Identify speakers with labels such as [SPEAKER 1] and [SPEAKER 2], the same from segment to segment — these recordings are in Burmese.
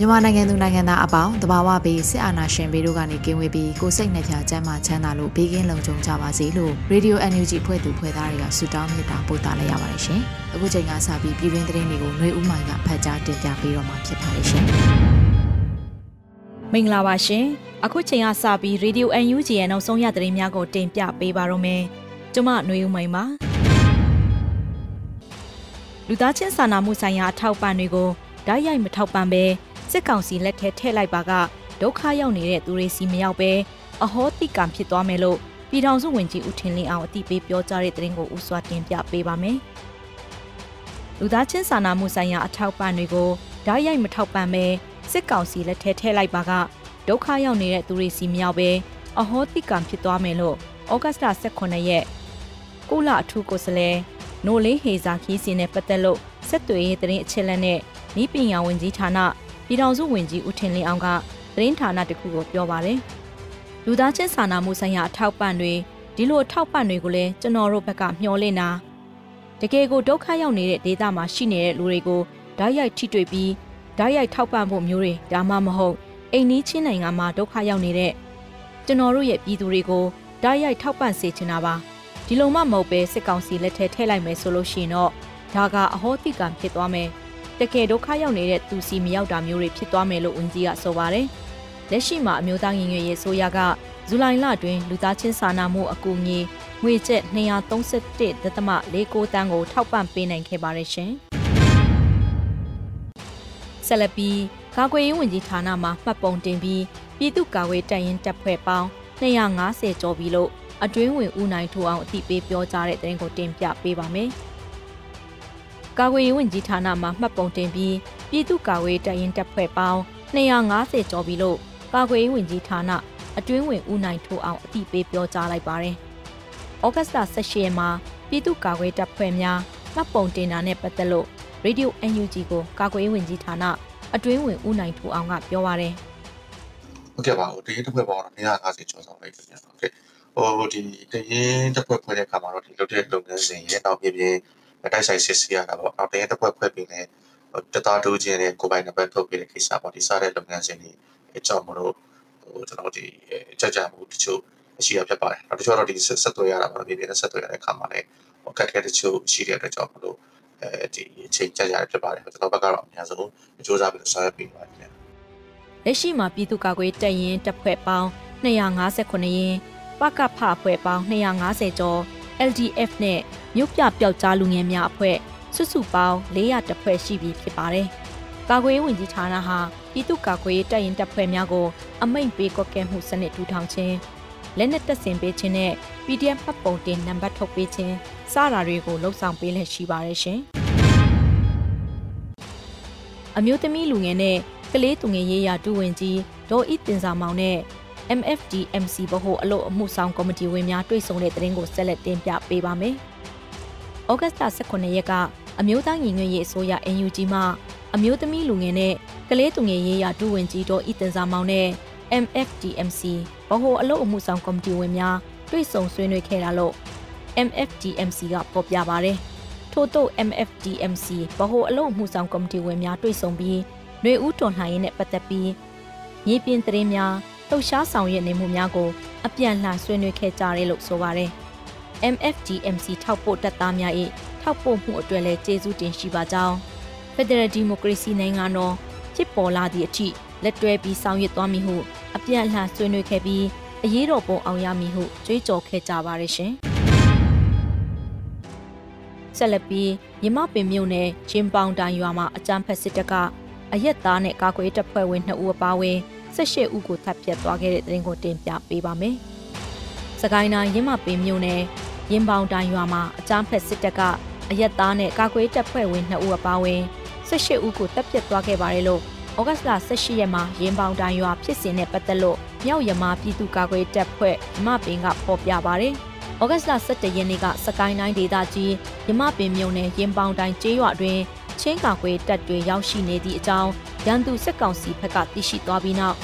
[SPEAKER 1] မြန်မာနိုင်ငံသူနိုင်ငံသားအပေါင်းတဘာဝဘေးစစ်အာဏာရှင်ဘေးတို့ကနေကင်းဝေးပြီးကိုစိတ်နှပြချမ်းသာချမ်းသာလို့ဘေးကင်းလုံခြုံကြပါစေလို့ Radio NUG ဖွဲ့သူဖွဲ့သားတွေကဆုတောင်းမေတ္တာပို့သလိုက်ရပါတယ်ရှင်။အခုချိန်ကစပြီးပြည်တွင်းသတင်းတွေကိုຫນွေဦးမိုင်ကဖတ်ကြားတင်ပြပေးတော့မှာဖြစ်ပါတယ်ရှင်။
[SPEAKER 2] မင်္ဂလာပါရှင်။အခုချိန်ကစပြီး Radio NUG ရဲ့နောက်ဆုံးရသတင်းများကိုတင်ပြပေးပါတော့မယ်။ကျွန်မຫນွေဦးမိုင်ပါ။လူသားချင်းစာနာမှုဆိုင်ရာအထောက်ပံ့တွေကိုဓာတ်ရိုက်မထောက်ပံ့ဘဲ စစ်ကောင်စီလက်ထဲထည့်လိုက်ပါကဒုက္ခရောက်နေတဲ့သူတွေစီမရောက်ပဲအဟောတိကံဖြစ်သွားမယ်လို့ပြည်ထောင်စုဝန်ကြီးဦးထင်လင်းအောင်အတိပေးပြောကြားတဲ့သတင်းကိုဥစွာတင်ပြပေးပါမယ်။လူသားချင်းစာနာမှုဆိုင်ရာအထောက်ပံ့တွေကိုဓာတ်ရိုက်မထောက်ပံ့ပဲစစ်ကောင်စီလက်ထဲထည့်လိုက်ပါကဒုက္ခရောက်နေတဲ့သူတွေစီမရောက်ပဲအဟောတိကံဖြစ်သွားမယ်လို့ဩဂတ်စ်လ18ရက်ကုလအထူးကိုယ်စားလှယ်နိုလေးဟေဇာခီးစီနဲ့ပတ်သက်လို့ဆက်သွယ်ရေးသတင်းအချက်အလက်နဲ့ဤပညာဝန်ကြီးဌာန ပြည်ထောင်စုဝန်ကြီးဦးထင်လင်းအောင်ကသတင်းဌာနတစ်ခုကိုပြောပါတယ်။လူသားချင်းစာနာမှုဆိုင်ရာအထောက်ပံ့တွေဒီလိုအထောက်ပံ့တွေကိုလည်းကျွန်တော်တို့ဘက်ကမျှော်လင့်တာတကယ်ကိုဒုက္ခရောက်နေတဲ့ဒေသမှာရှိနေတဲ့လူတွေကိုဓာတ်ရိုက်ထိတွေ့ပြီးဓာတ်ရိုက်ထောက်ပံ့ဖို့မျိုးတွေဒါမှမဟုတ်အိမ်နီးချင်းနိုင်ငံမှာဒုက္ခရောက်နေတဲ့ကျွန်တော်တို့ရဲ့ပြည်သူတွေကိုဓာတ်ရိုက်ထောက်ပံ့စေချင်တာပါဒီလိုမှမဟုတ်ပဲစစ်ကောင်စီလက်ထဲထည့်လိုက်မယ်ဆိုလို့ရှိရင်တော့ဒါကအဟောတိကံဖြစ်သွားမယ် တကယ်ဒုက္ခရောက်နေတဲ့သူစီမရောက်တာမျိုးတွေဖြစ်သွားမယ်လို့ဝန်ကြီးကဆိုပါတယ်။လက်ရှိမှာအမျိုးသားညီညွတ်ရေးဆိုရကဇူလိုင်လတွင်လူသားချင်းစာနာမှုအကူအညီငွေကျပ်231.49တန်းကိုထောက်ပံ့ပေးနိုင်ခဲ့ပါတယ်ရှင်။ဆက်လက်ပြီးကာကွယ်ရေးဝန်ကြီးဌာနမှမှတ်ပုံတင်ပြီးပြည်သူ့ကာကွယ်တပ်ရင်းတပ်ဖွဲ့ပေါင်း250ကျော်ပြီလို့အတွင်းဝင်ဦးနိုင်ထိုးအောင်အသိပေးပြောကြားတဲ့တဲ့ရင်ကိုတင်ပြပေးပါမယ်။ ကာကွယ်ရေးဝန်ကြီးဌာနမှမှတ်ပုံတင်ပြီးပြည်သူ့ကာကွယ်တပ်ရင်းတပ်ဖွဲ့ပေါင်း250ကျော်ပြီလို့ကာကွယ်ရေးဝန်ကြီးဌာနအတွင်းဝင်ဦးနိုင်ထိုးအောင်အတိပေးပြောကြားလိုက်ပါတယ်။ဩဂတ်စ်လ18ရက်မှာပြည်သူ့ကာကွယ်တပ်ဖွဲ့များမှတ်ပုံတင်တာနဲ့ပတ်သက်လို့ Radio UNG ကိုကာကွယ်ရေးဝန်ကြီးဌာနအတွင်းဝင်ဦးနိုင်ထိုးအောင်ကပြောပါတယ်။
[SPEAKER 3] ဟုတ်ကဲ့ပါဒီတပ်ဖွဲ့ပေါင်း250ကျော်ဆောင်လိုက်ပြန်ဟုတ်ကဲ့ဟိုဒီတရင်တပ်ဖွဲ့ဖွဲ့တဲ့အခါမှာတော့ဒီလုပ်တဲ့လုပ်ငန်းစဉ်ရဲ့နောက်ပြပြ တိုက်ဆိုင်စစ်ဆေးရတာပေါ့နောက်တရင်တစ်ဖွဲ့ဖွဲ့ပြီးလဲတသားတိုးခြင်းနဲ့ကိုပိုင်နံပါတ်ထုတ်ပေးတဲ့ကိစ္စပေါ့ဒီစားတဲ့လုပ်ငန်းစဉ်တွေအကြောင်းမလို့ဟိုကျွန်တော်ဒီကြကြမှုတချို့ရှိရဖြစ်ပါတယ်နောက်တချို့တော့ဒီဆက်သွယ်ရတာပေါ့ဒီနေ့ဆက်သွယ်ရတဲ့အခါမှာလည်းဟိုကတ်ကဲတချို့ရှိတဲ့အတွက်ကြောင့်မလို့အဲဒီအချိန်ကြကြရဖြစ်ပါတယ်ကျွန်တော်ဘက်ကတော့အများဆုံးစူးစမ်းပြီးဆောင်ရွက်ပေးပါတယ်
[SPEAKER 2] လက်ရှိမှာပြည်သူ့ကာကွယ်တပ်ရင်းတပ်ဖွဲ့ပေါင်း259ရင်းပကဖအဖွဲ့ပေါင်း250ကျော် LDF နဲ့မြို့ပြပျောက်ကြားလူငယ်များအဖွဲ့စုစုပေါင်း400တဖွဲ့ရှိပြီဖြစ်ပါတယ်။ကာကွယ်ရေးဝန်ကြီးဌာနဟာပြည်သူ့ကာကွယ်ရေးတပ်ရင်တပ်ဖွဲ့များကိုအမိန့်ပေးကွက်ကဲမှုစနစ်ထူထောင်ခြင်းလက်နက်တပ်ဆင်ပေးခြင်းနဲ့ PDF ပတ်ပုံတင်နံပါတ်ထုတ်ပေးခြင်းစတာတွေကိုလှုပ်ဆောင်ပေးလက်ရှိပါတယ်ရှင်။အမျိုးသမီးလူငယ်နဲ့ကလေးသူငယ်ရေးရာတူဝင်ကြီးဒေါ်ဤတင်စာမောင်နဲ့ MFDMC ဘဟုအလို့အမှုဆောင်ကော်မတီဝင်များတွေ့ဆုံတဲ့သတင်းကိုဆက်လက်တင်ပြပေးပါမယ်။ဩဂတ်စ်လ18ရက်ကအမျိုးသားညီညွတ်ရေးအစိုးရ NUG မှအမျိုးသမီးလူငယ်နဲ့ကလေးသူငယ်ရေးရာဒုဝန်ကြီးတော်ဤတင်စာမောင်နဲ့ MFDMC ဘဟုအလို့အမှုဆောင်ကော်မတီဝင်များတွေ့ဆုံဆွေးနွေးခဲ့တာလို့ MFDMC ကဖော်ပြပါဗျ။ထို့သို့ MFDMC ဘဟုအလို့အမှုဆောင်ကော်မတီဝင်များတွေ့ဆုံပြီးຫນွေဦးတော်လှန်ရေးနဲ့ပတ်သက်ပြီးမြေပြင်သတင်းများ လှုပ်ရှားဆောင်ရွက်နေမှုများကိုအပြန်လှန်ဆွေးနွေးခဲ့ကြတယ်လို့ဆိုပါတယ်။ MFGMC ထောက်ပို့တပ်သားများ၏ထောက်ပို့မှုအတွက်လည်းကျေးဇူးတင်ရှိပါကြောင်းဖက်ဒရယ်ဒီမိုကရေစီနိုင်ငံတော်ဖြစ်ပေါ်လာသည့်အထိလက်တွဲပြီးဆောင်ရွက်သွားမည်ဟုအပြန်အလှန်ဆွေးနွေးခဲ့ပြီးအရေးတော်ပုံအောင်ရမည်ဟုကြွေးကြော်ခဲ့ကြပါရရှင်။ဆက်လက်ပြီးမြမပင်မြို့နယ်ချင်းပေါင်တိုင်ရွာမှာအကြမ်းဖက်စစ်တပ်ကအရက်သားနဲ့ကာကွယ်တပ်ဖွဲ့ဝင်2ဦးအပါအဝင် 18ဦးကိုတပ်ဖြတ်သွားခဲ့တဲ့တဲ့ရင်ကိုတင်ပြပေးပါမယ်။စကိုင်းတိုင်းရင်းမပင်မြို့နယ်ရင်ပေါင်တိုင်ရွာမှာအကြမ်းဖက်စစ်တပ်ကအရက်သားနဲ့ကာကွယ်တပ်ဖွဲ့ဝင်2ဦးအပါအဝင်18ဦးကိုတပ်ဖြတ်သွားခဲ့ပါတယ်လို့ဩဂတ်စ်လ18ရက်မှာရင်ပေါင်တိုင်ရွာဖြစ်စဉ်နဲ့ပတ်သက်လို့မြောက်ရမာပြည်သူ့ကာကွယ်တပ်ဖွဲ့မြမပင်ကဖော်ပြပါတယ်။ဩဂတ်လ17ရက်နေ့ကစကိုင်းတိုင်းဒေသကြီးရမပင်မြို့နယ်ရင်ပေါင်တိုင်းကျေးရွာတွင်ချင်းကာကွယ်တပ်တွေရောက်ရှိနေသည့်အကြောင်း ရန်သူစစ်ကောင်စီဘက်ကသိရှိသွားပြီးနောက်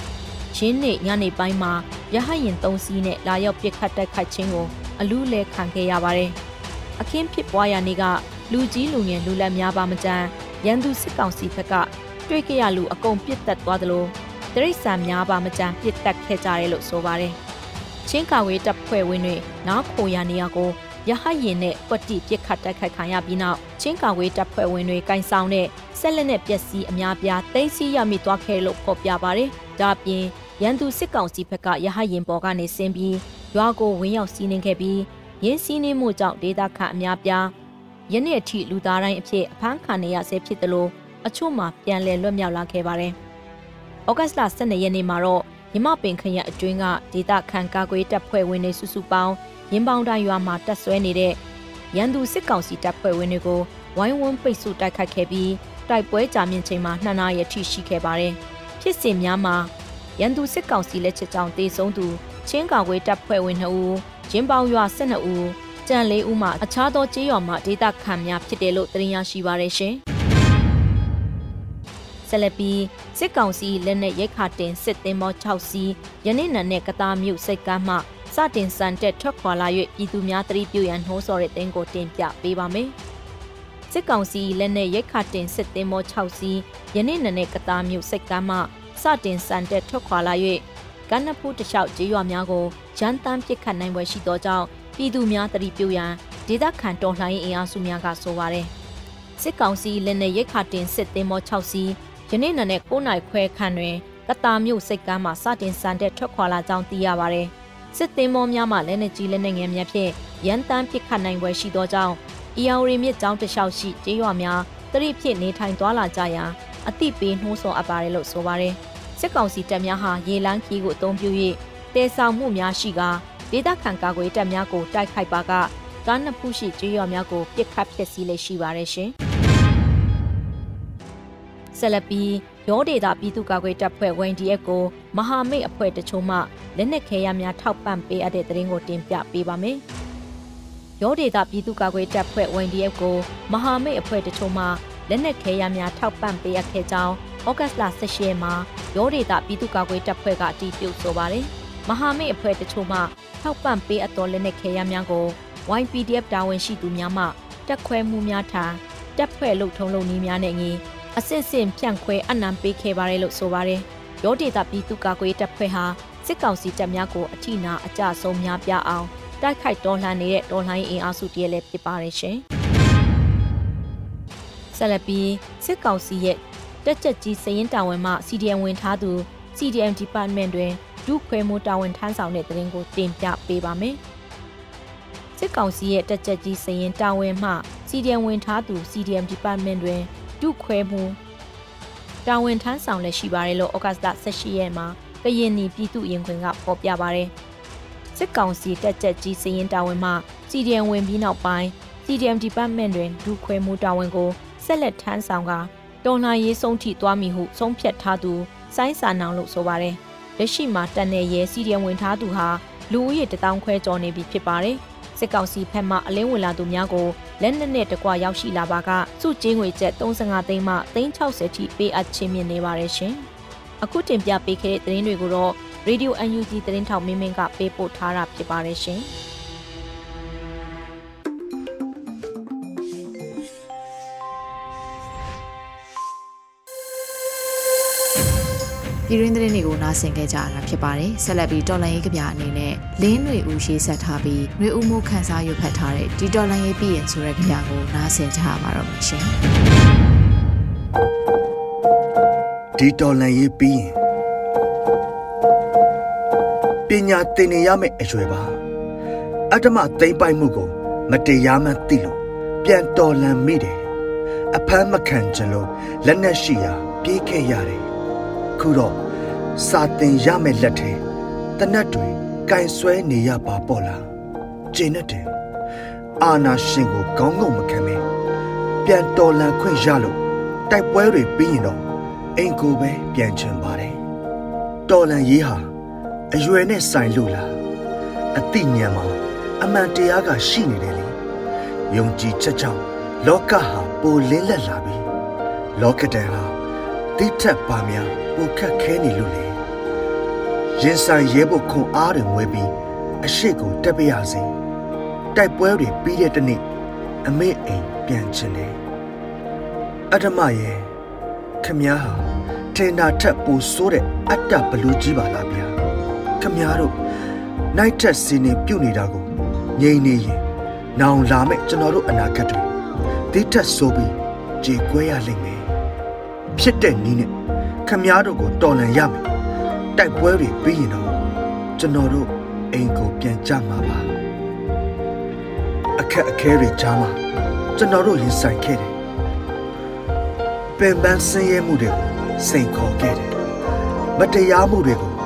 [SPEAKER 2] ရင်းနေညနေပိုင်းမှာရဟရင်၃စီးနဲ့လာရောက်ပစ်ခတ်တိုက်ခိုက်ခြင်းကိုအလူးလဲခံခဲ့ရပါတယ်။အခင်းဖြစ်ပွားရာနေ့ကလူကြီးလူငယ်လူလက်များပါမကြမ်းရန်သူစစ်ကောင်စီဘက်ကတွေ့ကြရလူအကုန်ပစ်တက်သွားသလိုတရိษံများပါမကြမ်းပစ်တက်ခဲ့ကြတယ်လို့ဆိုပါတယ်။ချင်းကာဝေးတပ်ဖွဲ့ဝင်တွေနောက်ခိုရနေရကိုရဟရင်နဲ့ကွက်တိပြစ်ခတ်တိုက်ခိုက်ခံရပြီးနောက်ချင်းကာဝေးတပ်ဖွဲ့ဝင်တွေကင်ဆောင်တဲ့ ဆက်လက်နဲ့ပျက်စီးအများပြားသိမ်းဆည်းရမိသွားခဲ့လို့ဖော်ပြပါတယ်။ဒါ့အပြင်ရန်သူစစ်ကောင်စီဘက်ကရဟရင်ပေါ်ကနေဆင်းပြီးရွာကိုဝင်ရောက်စီးနှင်ခဲ့ပြီးရင်းစီးနှင်းမှုကြောင့်ဒေသခံအများပြားယနေ့အထိလူသားတိုင်းအဖြစ်အဖမ်းခံနေရဆဲဖြစ်တယ်လို့အချို့မှပြန်လည်လွတ်မြောက်လာခဲ့ပါတယ်။ဩဂတ်လ12ရက်နေ့မှာတော့မြမပင်ခရအတွင်းကဒေသခံကာကွယ်တပ်ဖွဲ့ဝင်တွေစုစုပေါင်းရင်ပေါင်တိုင်းရွာမှာတပ်ဆွဲနေတဲ့ရန်သူစစ်ကောင်စီတပ်ဖွဲ့ဝင်တွေကိုဝိုင်းဝန်းပိတ်ဆို့တိုက်ခိုက်ခဲ့ပြီး တိုက်ပွဲကြာမြင့်ချိန်မှာနှစ်နာရီထိရှိခဲ့ပါတယ်။ဖြစ်စဉ်များမှာရန်သူစစ်ကောင်စီလက်ချက်ကြောင့်တေဆုံးသူချင်းကာကွယ်တပ်ဖွဲ့ဝင်2ဦး၊ရင်ပေါင်ရွာ12ဦး၊ကြံ၄ဦးမှအခြားသောကြေးရွာမှဒေသခံများဖြစ်တယ်လို့သိရရှိပါရရှင်။ဆက်လက်ပြီးစစ်ကောင်စီလက်နက်ရိတ်ခါတင်စစ်သင်းမော6စီးယနေ့နံနဲ့ကတားမြို့စိတ်ကမ်းမှစတင်စံတက်ထွက်ခွာလာ၍ပြည်သူများတတိပြုရန်နှိုးဆော်တဲ့တင်းကိုတင်ပြပေးပါမယ်။ စစ်ကောင်စီလက်နက်ရိတ်ခါတင်စစ်သင်းမော6စီးယနေ့နံနဲ့ကတားမြို့စိတ်ကမ်းမှစတင်စံတက်ထွက်ခွာလာ၍ကမ်းနဖူးတလျှောက်ကြေးရွာများကိုရန်တမ်းပစ်ခတ်နိုင်ပွဲရှိသောကြောင့်ပြည်သူများတတိပြုရန်ဒေသခံတော်လှန်ရေးအင်အားစုများကဆိုပါတယ်။စစ်ကောင်စီလက်နက်ရိတ်ခါတင်စစ်သင်းမော6စီးယနေ့နံနဲ့9နိုင်ခွဲခန့်တွင်ကတာမြို့စိတ်ကမ်းမှာစတင်စံတဲ့ထွက်ခွာလာကြောင်းသိရပါတယ်။စစ်သင်းမောများမှလက်နက်ကြီးလက်နက်ငယ်များဖြင့်ရန်တမ်းပစ်ခတ်နိုင်ပွဲရှိသောကြောင့် အီယော်ရီမြစ်ကြောင်းတစ်လျှောက်ရှိကျေးရွာများတရိဖြစ်နေထိုင်သွားလာကြရာအသိပေးနှိုးဆော်အပ်ပါတယ်လို့ဆိုပါတယ်။စစ်ကောင်စီတပ်များဟာရေလန်းခီးကိုအုံပြု၍တဲဆောင်မှုများရှိကဒေသခံကာကွယ်တပ်များကိုတိုက်ခိုက်ပါကကားနှစ်ဖူးရှိကျေးရွာများကိုပစ်ခတ်ဖျက်ဆီးလေရှိပါတယ်ရှင်။ဆက်လက်ပြီးရောဒေတာပြည်သူ့ကာကွယ်တပ်ဖွဲ့ WNDF ကိုမဟာမိတ်အဖွဲ့တချို့မှလက်နက်ခဲယမ်းများထောက်ပံ့ပေးအပ်တဲ့သတင်းကိုတင်ပြပေးပါမယ်။ ရောဒေတာပြည်သူ့ကာကွယ်တပ်ဖွဲ့ WNDF ကိုမဟာမိတ်အဖွဲ့တချို့မှလက်နက်ခဲယမ်းများထောက်ပံ့ပေးအပ်ခဲ့ကြောင်းဩဂတ်လ16ရက်မှာရောဒေတာပြည်သူ့ကာကွယ်တပ်ဖွဲ့ကအတည်ပြုဆိုပါတယ်။မဟာမိတ်အဖွဲ့တချို့မှထောက်ပံ့ပေးအပ်သောလက်နက်ခဲယမ်းများကို YPDF တာဝန်ရှိသူများမှတက်ခွဲမှုများထံတက်ဖွဲ့လုပ်ထုံလုပ်နည်းများနဲ့ငီအစစ်စစ်ဖြန့်ခွဲအနံပေးခဲ့ပါတယ်လို့ဆိုပါတယ်။ရောဒေတာပြည်သူ့ကာကွယ်တပ်ဖွဲ့ဟာစစ်ကောင်စီတပ်များကိုအထိနာအကြဆုံးများပြအောင် တိုက်ခိုက်တော်လှန်နေတဲ့တော်လှန်ရေးအင်အားစုတည်းလည်းဖြစ်ပါတယ်ရှင်။ဆက်လက်ပြီးစစ်ကောင်စီရဲ့တက်ချက်ကြီးစရင်တာဝန်မှ CDM ဝင်ထားသူ CDM Department တွင်ဒုခွဲမှုတာဝန်ထမ်းဆောင်တဲ့တဲ့ရင်ကိုတင်ပြပေးပါမယ်။စစ်ကောင်စီရဲ့တက်ချက်ကြီးစရင်တာဝန်မှ CDM ဝင်ထားသူ CDM Department တွင်ဒုခွဲမှုတာဝန်ထမ်းဆောင်လည်းရှိပါတယ်လို့ဩဂတ်လ18ရက်မှာကရင်နီပြည်သူ့ရင်ခွင်ကဖော်ပြပါတယ် စစ်ကောင်စီတက်ချက်ကြီးစရင်တာဝန်မှ CDM ဝင်ပြီးနောက်ပိုင်း CDM Department တွင်ဒုခွဲမှုတာဝန်ကိုဆက်လက်ထမ်းဆောင်ကတော်လှန်ရေးဆုံးထိသွားမည်ဟုဆုံးဖြတ်ထားသူစိုင်းစာနောင်လို့ဆိုပါတယ်လက်ရှိမှာတန်နယ်ရဲ CDM ဝင်ထားသူဟာလူဦးရေတထောင်ခွဲကျော်နေပြီဖြစ်ပါတယ်စစ်ကောင်စီဖက်မှအလင်းဝင်လာသူများကိုလက်နက်နဲ့တကွရောက်ရှိလာပါကစုကျင်းငွေကျပ်35သိန်းမှ360ထိပေးအပ်ခြင်းမြင့်နေပါတယ်ရှင်။အခုတင်ပြပေးခဲ့တဲ့သတင်းတွေကိုတော့ Radio UNG သတင်းထောက်မင်းမင်းကပေးပို့ထားတာဖြစ်ပါတယ်ရှင်။
[SPEAKER 1] ပြည်ရင်းသတင်းတွေကိုနားဆင်ကြကြရတာဖြစ်ပါတယ်ဆက်လက်ပြီးတော်လန်ရေးကြပြအနေနဲ့လင်းຫນွေဦးရေးဆက်ထားပြီးຫນွေဦးမှုခန်းစားရွတ်ဖတ်ထားတဲ့ဒီတော်လန်ရေးပြည်ရင်ဆိုတဲ့ကြပြကိုနားဆင်ကြရပါတော့မယ်ရှင်
[SPEAKER 4] ဒီတော်လန်ရေးပြီးရင် ပညာသင်နေရမယ့်အရွယ်ပါအတ္တမသိမ့်ပိုက်မှုကိုမတရားမှန်းသိလို့ပြန်တော်လန်မိတယ်အဖမ်းမခံကြလို့လက်နဲ့ရှိရာပြေးခဲ့ရတယ်ခုတော့စာတင်ရမယ့်လက်ထဲတနတ်တွေကင်ဆွဲနေရပါပေါ့လားကျင်းတဲ့အာနာရှင်ကိုခေါင်းငုံမခံမဲပြန်တော်လန်ခွင့်ရလို့တိုက်ပွဲတွေပြီးရင်တော့အိမ်ကိုပဲပြန်ချင်ပါတယ်တော်လန်ရေးဟာ အရွယ်နဲ့ဆိုင်လို့လားအတိညာမှာအမှန်တရားကရှိနေတယ်လေယုံကြည်ချက်ကြောင့်လောကဟာပိုလင်းလက်လာပြီလောကတန်ဟာတိထက်ပါများပိုခက်ခဲနေလို့လေရင်ဆိုင်ရဲဖို့ခွန်အားတွေမွေးပြီးအရှိကိုတက်ပြရစီတိုက်ပွဲတွေပြီးတဲ့တနေ့အမေအိမ်ပြန်ချင်တယ်အတ္တမရဲ့ခမည်းဟာထင်တာထက်ပိုဆိုးတဲ့အတ္တဘလူးကြီးပါလားဗျာ ခမည်းတို့နိုင်ထက်စီနေပြုတ်နေတာကိုငြိမ်နေရင်နောင်လာမဲ့ကျွန်တော်တို့အနာဂတ်တွေတိထက်ဆိုးပြီးကြေကွဲရလိမ့်မယ်ဖြစ်တဲ့နီးနဲ့ခမည်းတို့ကိုတော်လန်ရမယ်တိုက်ပွဲတွေပြီးရင်တော့ကျွန်တော်တို့အိမ်ကိုပြန်ကြမှာပါအခက်အခဲတွေကြားမှာကျွန်တော်တို့ရင်ဆိုင်ခဲ့တယ်ပင်ပန်းဆင်းရဲမှုတွေကိုစိန်ခေါ်ခဲ့တယ်မတရားမှုတွေကို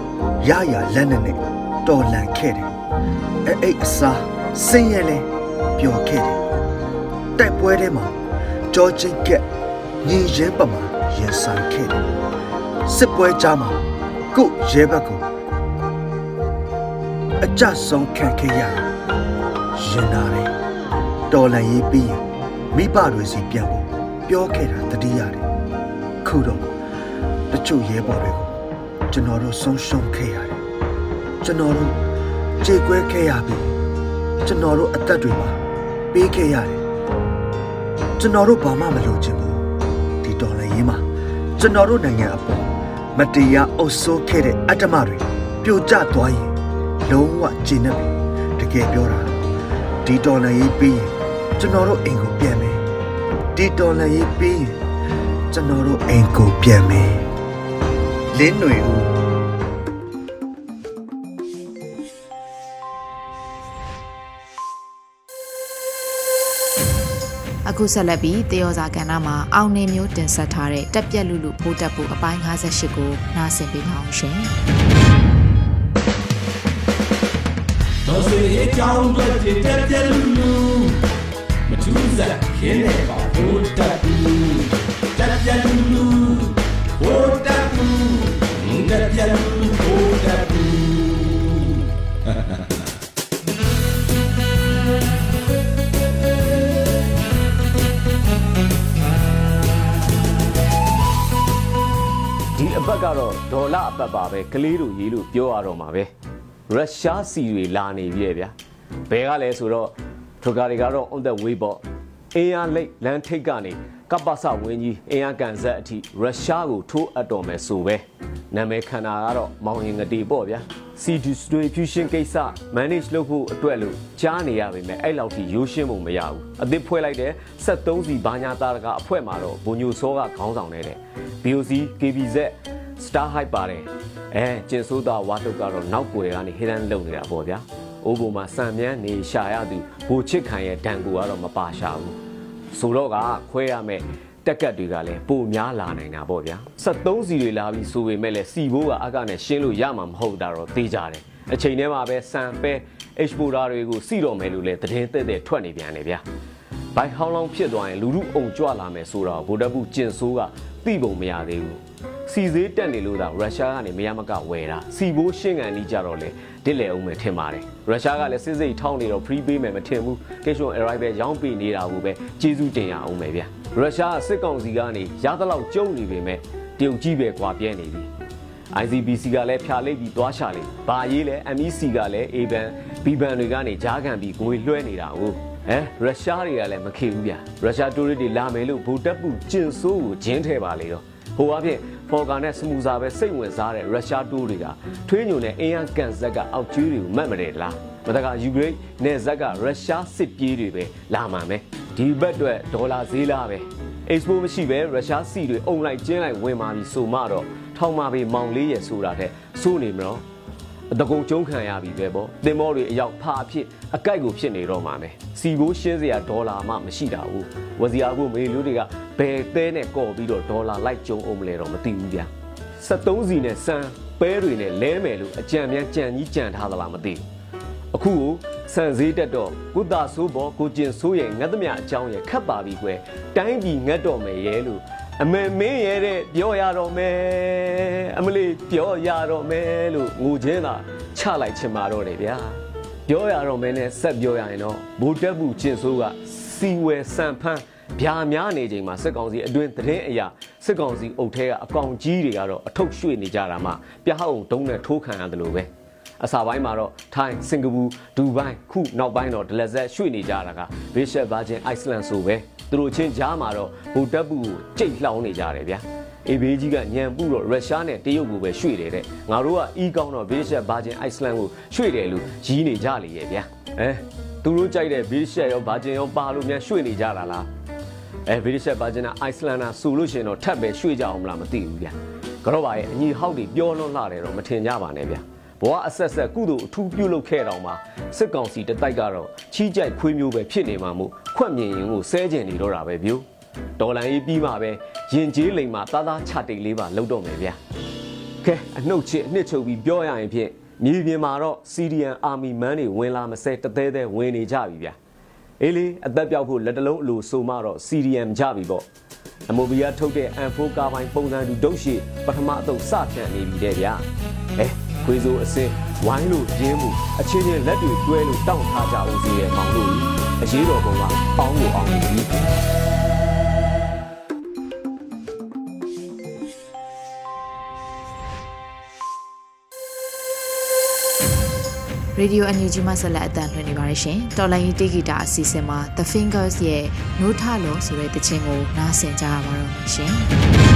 [SPEAKER 4] ရရလက်နဲ့နဲ့တော်လန်ခဲ့တယ်အဲ့အိတ်အစားဆင်းရဲလဲပျော်ခဲ့တယ်တိုက်ပွဲထဲမှာကြောချင်းကက်ညီရဲပမာရင်ဆိုင်ခဲ့တယ်စစ်ပွဲကြားမှာကို့ရဲဘက်ကိုအကြဆုံးခံခဲ့ရတယ်ရင်နာတယ်တော်လန်ရေးပြီးရင်မိဘတွေစီပြန်ဖို့ပြောခဲ့တာတတိရတယ်ခုတော့တချို့ရဲဘော်တွေကို ကျွန်တော်တို့ဆုံးရှုံးခဲ့ရတယ်ကျွန်တော်တို့ကြေကွဲခဲ့ရပြီကျွန်တော်တို့အသက်တွေမှာပေးခဲ့ရတယ်ကျွန်တော်တို့ဘာမှမလုပ်ချင်ဘူးဒီတော်လည်းရေးမှာကျွန်တော်တို့နိုင်ငံအပေါ်မတရားအုပ်ဆိုးခဲ့တဲ့အတ္တမတွေပြိုကျသွားရင်လုံးဝကျဉ်းနေပြီတကယ်ပြောတာဒီတော်လည်းရေးပြီးရင်ကျွန်တော်တို့အိမ်ကိုပြန်မယ်ဒီတော်လည်းရေးပြီးရင်ကျွန်တော်တို့အိမ်ကိုပြန်မယ်လင်းຫນွေဦး
[SPEAKER 1] အခုဆက်လက်ပြီးတေယောဇာကဏ္ဍမှာအောင်နေမျိုးတင်ဆက်ထားတဲ့တက်ပြက်လူလူဖိုးတက်ဖို့အပိုင်း58ကိုနားဆင်ပေးပါအောင်ရှင်။
[SPEAKER 5] တော်စေအကြောင်းတွေတက်ပြက်လူလူမထူးစားခင်းနေပါဖိုးတက်ဘူးတက်ပြက်လူလူ လာ
[SPEAKER 6] အပတ်ပါပဲကလေးတို့ရေးလို့ပြောရတော့မှာပဲရုရှားစီတွေလာနေပြီဗျာဘယ်ကလဲဆိုတော့ထိုကာတွေကတော့ on the way ပေါ့အင်အားလိတ်လမ်းထိပ်ကနေကပ္ပစဝင်းကြီးအင်အားကန်ဆက်အထိရုရှားကိုထိုးအပ်တော်မယ်ဆိုပဲနာမည်ခန္ဓာကတော့မောင်ရင်ငတေပေါ့ဗျာ C distribution ကိစ္စ manage လုပ်ဖို့အတွက်လို့ကြားနေရပေမဲ့အဲ့လောက်ထိရိုးရှင်းဖို့မရဘူးအသစ်ဖွဲ့လိုက်တဲ့73စီဘာညာတာကအဖွဲ့မှာတော့ဘုံညိုစောကခေါင်းဆောင်နေတဲ့ BOC KBZ Star Hype ပါတယ်အဲကျင်ဆိုးသားဝါတုတ်ကတော့နောက်ွယ်ကနေဟိဒန်လုံနေတာပေါ့ဗျာအိုးဘုံမှာစံမြန်းနေရှာရသူဘူချစ်ခံရဲ့ဒဏ်ကူကတော့မပါရှာဘူးဆိုတော့ကခွဲရမယ်တက်ကတ်တွေကလည်းပိုများလာနိုင်တာပေါ့ဗျာ73စီတွေလာပြီးဆိုပေမဲ့လည်းစီဘိုးကအကနဲ့ရှင်းလို့ရမှာမဟုတ်တာတော့သိကြတယ်အချိန်ထဲမှာပဲစံပဲ exporter တွေကိုစီတော့မယ်လို့လည်းသတင်းသက်သက်ထွက်နေပြန်တယ်ဗျာဘိုင်ဟောင်းလောင်းဖြစ်သွားရင်လူမှုအုံကြွလာမယ်ဆိုတော့ဗိုလ်တပ်ဘူးကျင်ဆိုးကသိပုံမရသေးဘူး စီဈေးတက်နေလို့သာရုရှားကနေမရမကဝယ်တာစီဘိုးရှင်းကန်ကြီးကြတော့လေတစ်လေအောင်မယ်ထင်ပါတယ်ရုရှားကလည်းစစ်စိတ်ထောင်းနေတော့ free ပေးမယ်မထင်ဘူး cash on arrival ရောင်းပေးနေတာကိုပဲကျေးဇူးတင်ရအောင်မယ်ဗျရုရှားစစ်ကောင်စီကနေရသလောက်ကျုံနေပေမဲ့တရုတ်ကြီးပဲကွာပြဲနေပြီ ICBC ကလည်းဖြာလိုက်ပြီးသွားချလိဘာရေးလဲ MEC ကလည်း A ban B ban တွေကနေကြားခံပြီးငွေလွှဲနေတာဟုတ်ဟမ်ရုရှားတွေကလည်းမခေဘူးဗျရုရှားတိုးရစ်တွေလာမယ်လို့ဗိုလ်တပ်ပူကျင်ဆိုးကိုဂျင်းထဲပါလေတော့ဟိုအပြင် ဖော်ကာနဲ့စမူစာပဲစိတ်ဝင်စားတဲ့ရုရှားတိုးတွေကထွေးညိုနဲ့အင်အားကန်ဇက်ကအောက်ကျွေးတွေကိုမှတ်မတယ်လားမတကယူကရိန်းနယ်ဇက်ကရုရှားစစ်ပြေးတွေပဲလာမှမယ်ဒီဘက်အတွက်ဒေါ်လာဈေးလားပဲ expo မရှိပဲရုရှားစီတွေအုံလိုက်ကျင်းလိုက်ဝင်มาပြီဆိုမှတော့ထောင်မာပေမောင်လေးရဆိုတာတဲ့စိုးနေမလို့ တကုံကျုံးခံရပြီပဲပေါ့တင်မောတွေအရောက်ဖာအဖြစ်အကြိုက်ကိုဖြစ်နေတော့မှာမယ်စီဘိုးရှင်းစရာဒေါ်လာမှမရှိတာဘူးဝစီယာဘိုးမေလူတွေကဘယ်သဲနဲ့ကော့ပြီးတော့ဒေါ်လာလိုက်ကျုံအောင်မလဲတော့မသိဘူးဗျာ73စီနဲ့စမ်းပဲတွေနဲ့လဲမယ်လို့အကြံမြန်ကြံကြီးကြံထားသလားမသိဘူးအခုကိုစံစည်းတက်တော့ကုသဆိုးပေါ်ကိုကျင်ဆိုးရဲ့ငတ်သမျှအကြောင်းရဲ့ခတ်ပါပြီကွယ်တိုင်းပြည်ငတ်တော့မယ်ရဲ့လို့ အမေမင်းရဲ့တဲ့ပြောရတော့မယ်အမလေးပြောရတော့မယ်လို့ငိုချင်းသာချလိုက်ချင်ပါတော့တယ်ဗျာပြောရတော့မယ်နဲ့ဆက်ပြောရရင်တော့ဗိုလ်တက်ဘူးကျင်ဆိုးကစီဝယ်စံဖန်းဗျာများနေချိန်မှာစစ်ကောင်စီအတွင်းသတင်းအရာစစ်ကောင်စီအုပ်ထဲကအကောင်ကြီးတွေကတော့အထုပ်ရွှေ့နေကြတာမှပြဟောင်းတုံးနဲ့ထိုးခံရတယ်လို့ပဲ အစာပိုင်းမှာတော့ထိုင်းစင်ကာပူဒူဘိုင်းခုနောက်ပိုင်းတော့ဒလက်ဆက်ရွှေ့နေကြတာကဘေးရှက်ဘာချင်းအိုက်စလန်ဆိုပဲသူတို့ချင်းကြားမှာတော့ဘူတက်ပူကိုကြိတ်လှောင်းနေကြတယ်ဗျာအေဘေးကြီးကညံပူတော့ရုရှားနဲ့တရုတ်ကိုပဲရွှေ့တယ်တဲ့ငါတို့ကအီးကောင်းတော့ဘေးရှက်ဘာချင်းအိုက်စလန်ကိုရွှေ့တယ်လို့ရီးနေကြလေရဲ့ဗျာအဲသူတို့ကြိုက်တဲ့ဘေးရှက်ရောဘာချင်းရောပါလို့များရွှေ့နေကြတာလားအဲဘေးရှက်ဘာချင်းနဲ့အိုက်စလန်နာဆိုလို့ရှိရင်တော့ထပ်ပဲရွှေ့ကြအောင်မလားမသိဘူးဗျာကတော့ပါရဲ့အညီဟောက်တွေပြောလွန်းလာတယ်တော့မထင်ကြပါနဲ့ဗျာ ဘဝအဆက်ဆက်ကုသိုလ်အထူးပြုလုပ်ခဲ့တောင်မှစစ်ကောင်စီတတိုက်ကတော့ချီးကြိုက်ခွေးမျိုးပဲဖြစ်နေမှာမို့ခွက်မြင်ရင်ကိုဆဲကျင်နေတော့တာပဲဗျို့ဒေါ်လာရေးပြီးမှပဲရင်ကျေးလိမ်မှာသားသားချတိတ်လေးပါလောက်တော့မယ်ဗျာကဲအနှုတ်ချစ်အနှစ်ချုပ်ပြီးပြောရရင်ဖြင့်မြေပြင်မှာတော့ CDN Army Man တွေဝင်လာမစဲတသေးသေးဝင်နေကြပြီဗျာအေးလေအသက်ပြောက်ဖို့လက်တလုံးအလိုဆိုမှတော့ CDM ကြပြီပေါ့ အမိုဘီယာထုတ်တဲ့ M4 ကားပိုင်းပုံစံတူဒုတ်ရှိပထမအသုတ်စဖြန့်နေပြီတဲ့ဗျာအဲခွေးစိုးအစင်းဝိုင်းလို့ပြင်းမှုအချင်းချင်းလက်တွေတွဲလို့တောင့်ထားကြအောင်စီရဲ့မောင်တို့အရေးတော်ပုံကအောင်းလို့အောင်းနေပြီ
[SPEAKER 7] ရေဒီယိုအန်ယူဂျီမှဆက်လက်အသံလွှင့်နေပါတယ်ရှင်။တော်လိုင်းတီဂီတာအစီအစဉ်မှာ The Fingers ရဲ့နိုးထလုံးဆိုတဲ့တခြင်းကိုနားဆင်ကြရပါတော့မယ်ရှင်။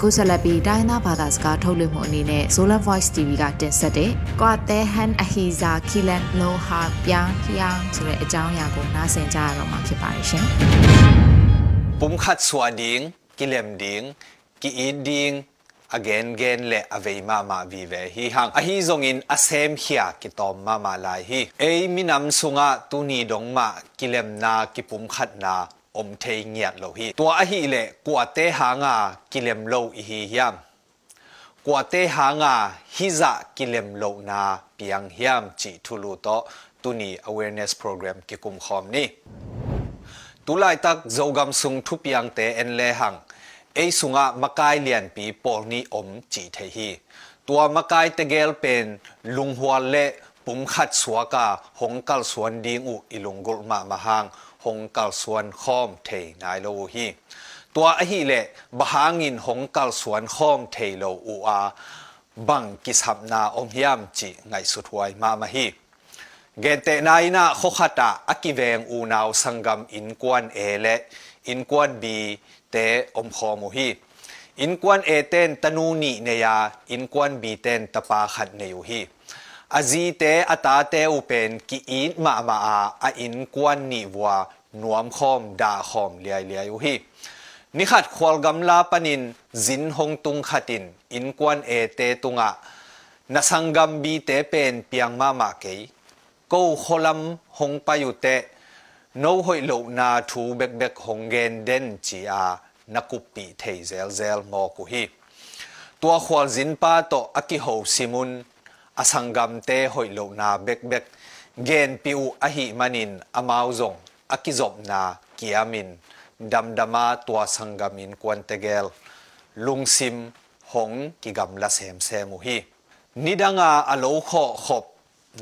[SPEAKER 1] အခုဆက်လက်ပြီးတိုင်းသားဘာသာစကားထုတ်လွှင့်မှုအနေနဲ့ Solar Voice TV ကတင်ဆက်တဲ့ကွာတဲဟန်အဟီဇာခီလန်လိုဟာပြန်းဖျန်းဆိုတဲ့အကြောင်းအရာကိုနားဆင်ကြရတော့မှာဖြစ်ပါတယ်ရှင်
[SPEAKER 8] pum khat swa ding kilem ding ki i ding again gen le avei ma ma vi ve hi hang a hi zong in asem hia ki tom ma ma lai hi ei minam sunga tu ni dong ma kilem na ki pum khat na อมเทียงเงียดโลฮีตัวอหิเลกว่าเตหางากิเลมโลอีฮียามกว่าเตหางาฮิจะกิเลมโลนาเปียงยามจิทุลุโตตุนี awareness program กิกุมคอมนี่ตุลายตักโจกำสุงทุเปียงเตเอ็นเลหังเอสุงะมะกายเลียนปีปอลนี้อมจีเทฮีตัวมะกายเตเกลเป็นลุงหัวเละปุ่มขัดสวกาหงกัลสวนดิงอุอิลุงกุลมามาหาง หงกัลสวนข้อมเทนายโลฮีตัวอหิเลบหางินหงกัลสวนข้อมเทโลอูอาบังกิสับนาอมยามจิไงสุดไยมามาฮีเกเตนายนาโคขตาอกิเวงอูนาวสังกัมอินกวนเอเลอินกวนบีเตอมคอมูฮีอินกวนเอเตนตนูนีเนียอินกวนบีเตนตปาขัดเนยูฮี azi te ata te upen ki in ma ma a a in kwan ni wa nuam khom, da khom, liai liai uhi hi. Ni khat khwal gam la panin, zin hong tung khatin, in kwan e te tunga. Na sanggam bi te pen, piang ma ma ke ko kholam, hong pa yu te. No hoi lo na thu bek bek hong gen den chi a, na kup pi thei zel zel mo ku hi. Tua khwal zin pa to aki ho simun asangam te hoilo na bek bek. Gen piu ahi manin amau zong akizop na kiamin. Damdama tua sangamin kwantegel lungsim hong kigam la sem semu hi. Nidanga alo kho khop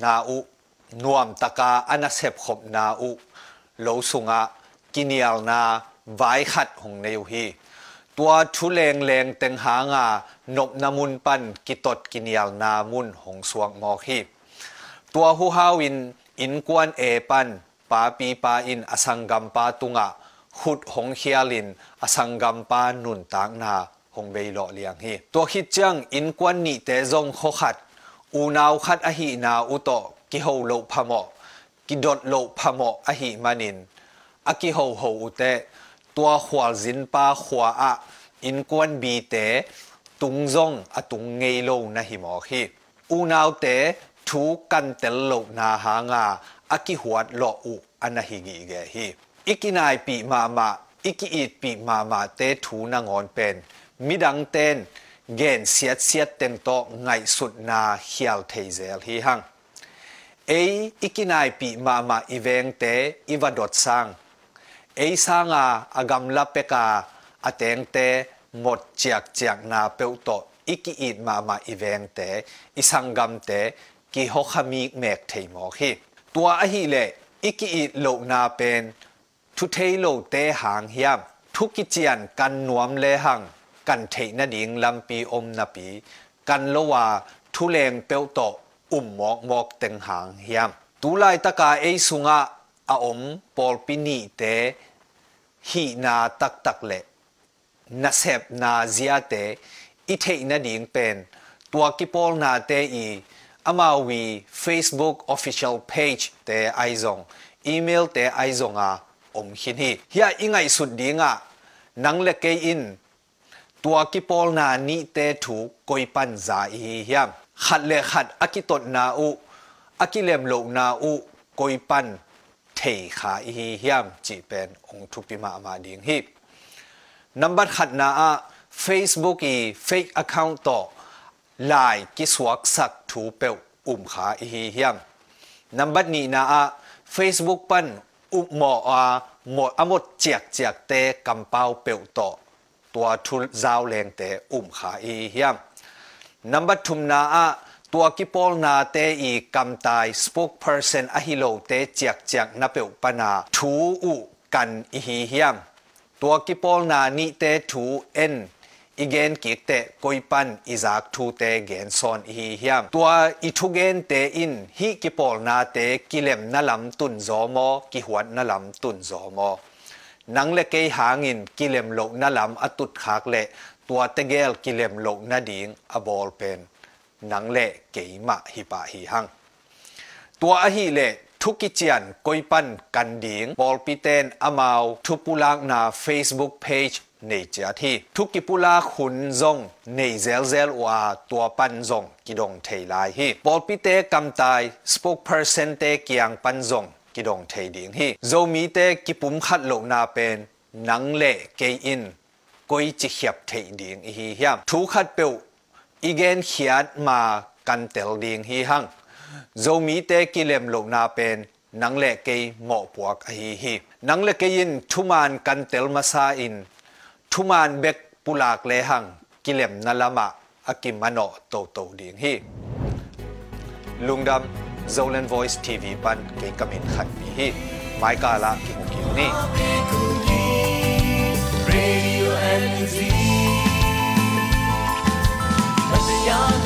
[SPEAKER 8] na u. Nuam taka anasep khop na u. Lo sunga kinial na vai khat hong neu hi. ตัวทุเลงเลงแตงหางานบนามุนปันกิตดกินียลนามุนหงสวงมอกฮีตัวหูฮาวินอินกวนเอปันปาปีปาอินอสังกัมปาตุงะขุดหงเฮียลินอสังกัมปานุนตางนาหงเบยหลเลียงฮีตัวคิดจังอินกวนนีเตจงโคขัดอูนาวขัดอหินาอุโตกิโฮโลพะมกิดดโลพะมออหิมานินอกิโฮโฮอุเต a om pol pi ni te hi na tak tak le na sep na zia te i thei na ding pen tua ki pol na te i amawi facebook official page te aizong email te aizong a om hin hi hia ingai sut dinga nang le ke in tua ki pol na ni te thu koi pan za hi hiam khat le khat akitot na u akilem lo na u koi pan thei kha hi hiam chi pen ong thu pi ma ma ding hi number khat na a facebook i fake account to lai ki swak sak thu pe um kha hi hiam number ni na a facebook pan u mo a mo amot chiak chiak te kampau pe to ตัวทุลซาวแรงแต่อุ้มขาอีเฮียมนับบัทุมนาอะตัวกิ เอ้สางอากรรมลับเปกาอาเตงเตหมดจีกจียกนาเปวโตอีกอีดมามาอีเวงเตอีสังกำเตกิฮกขมีเมกเทมอคีตัวอหิเลอีกอีดโลนาเป็นทุเทโลเตหางยามทุกิจียนกันนวมเลหังกันเทนดิงลำปีอมนาปี กันโลวาทุเลงเปวโตออุ่มหมอกหมอกเต็งหางเฮียมตุไลตะกาเอ้สุงา อาองปอลปินีเตฮีนาตักตักเลนาเซบนาเซียเตอิเทนาดิ่งเป็นตัวกิปอลนาเตอีอามาวี Facebook Official Page เตไอซองอีเมลเตไอซองอาอมคินฮีเฮียอิงไงสุดดีงะนังเลเกอินตัวกิปอลนานิเตถูกกอยปันซาอีเฮียมขัดเลขัดอากิตดนาอูอากิเลมโลนาอูกอยปัน กันดิงบอลปิเตนอมาวทุปุลางนา Facebook Page ในจาที่ทุกิปุลาขุนซง ในเซลเซลว่าตัวปันซงกิดงเทลายฮีบอลปิเตกำตาย spokesperson เตเกียงปันซงกิดงเทดิงฮีโซมีเตกิปุมขัดโลนาเป็นนังเละเกอินก้อยจิเขียบเทดิง nặng lệ kỹ mạ hi bà hi hăng. Tua hi lệ thúc kỳ chiàn coi pan can điếng bol pi pu lang na Facebook page nei chia thi thúc kỳ pu la khun zong nei zel zel wa tua pan zong kỳ dong thầy lai hi. Bol pi tê spokesperson tê kiang pan zong kỳ dong thầy điếng hi. Dâu mi tê kỳ khát lộ na pen nặng lệ kê in coi chỉ hiệp thầy điếng hi hiam. Thu khát biểu อีเกนเขียนมากันเตลดิงฮีหัง zomi te kilem lo na pen nang
[SPEAKER 5] le ke mo puak a hi hi nang le ke in thuman kan tel masa in thuman bek pulak le hang kilem na lama akim ano to to ding hi lungdam zolen voice tv ban ke kamin khat mi hi mai ka la king king ni radio and
[SPEAKER 1] music young